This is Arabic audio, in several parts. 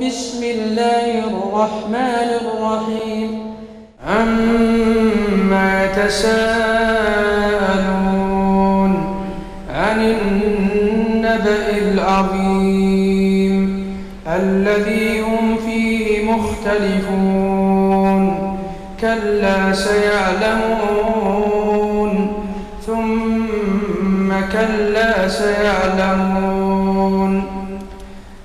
بسم الله الرحمن الرحيم. عما يتساءلون عن النبأ العظيم الذي هم فيه مختلفون. كلا سيعلمون. ثم كلا سيعلمون.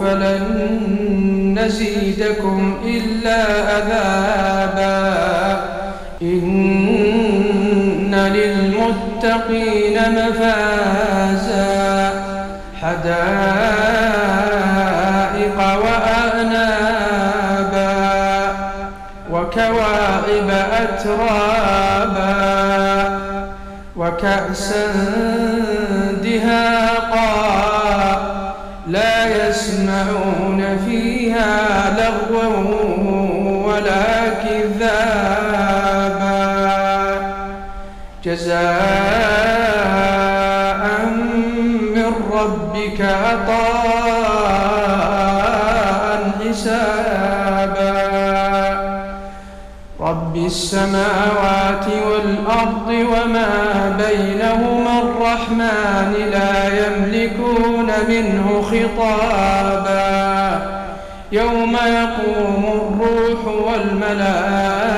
فلن نزيدكم إلا عذابا إن للمتقين مفازا. حدائق وأعنابا. وكواعب أترابا. وكأسا جزاء من ربك عطاء حسابا. رب السماوات والأرض وما بينهما الرحمن لا يملكون منه خطابا. يوم يقوم الروح والملائكة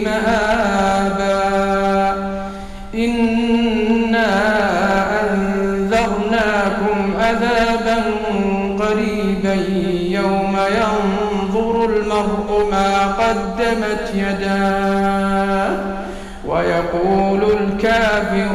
قريبا يوم ينظر المرء ما قدمت يداه ويقول الكافر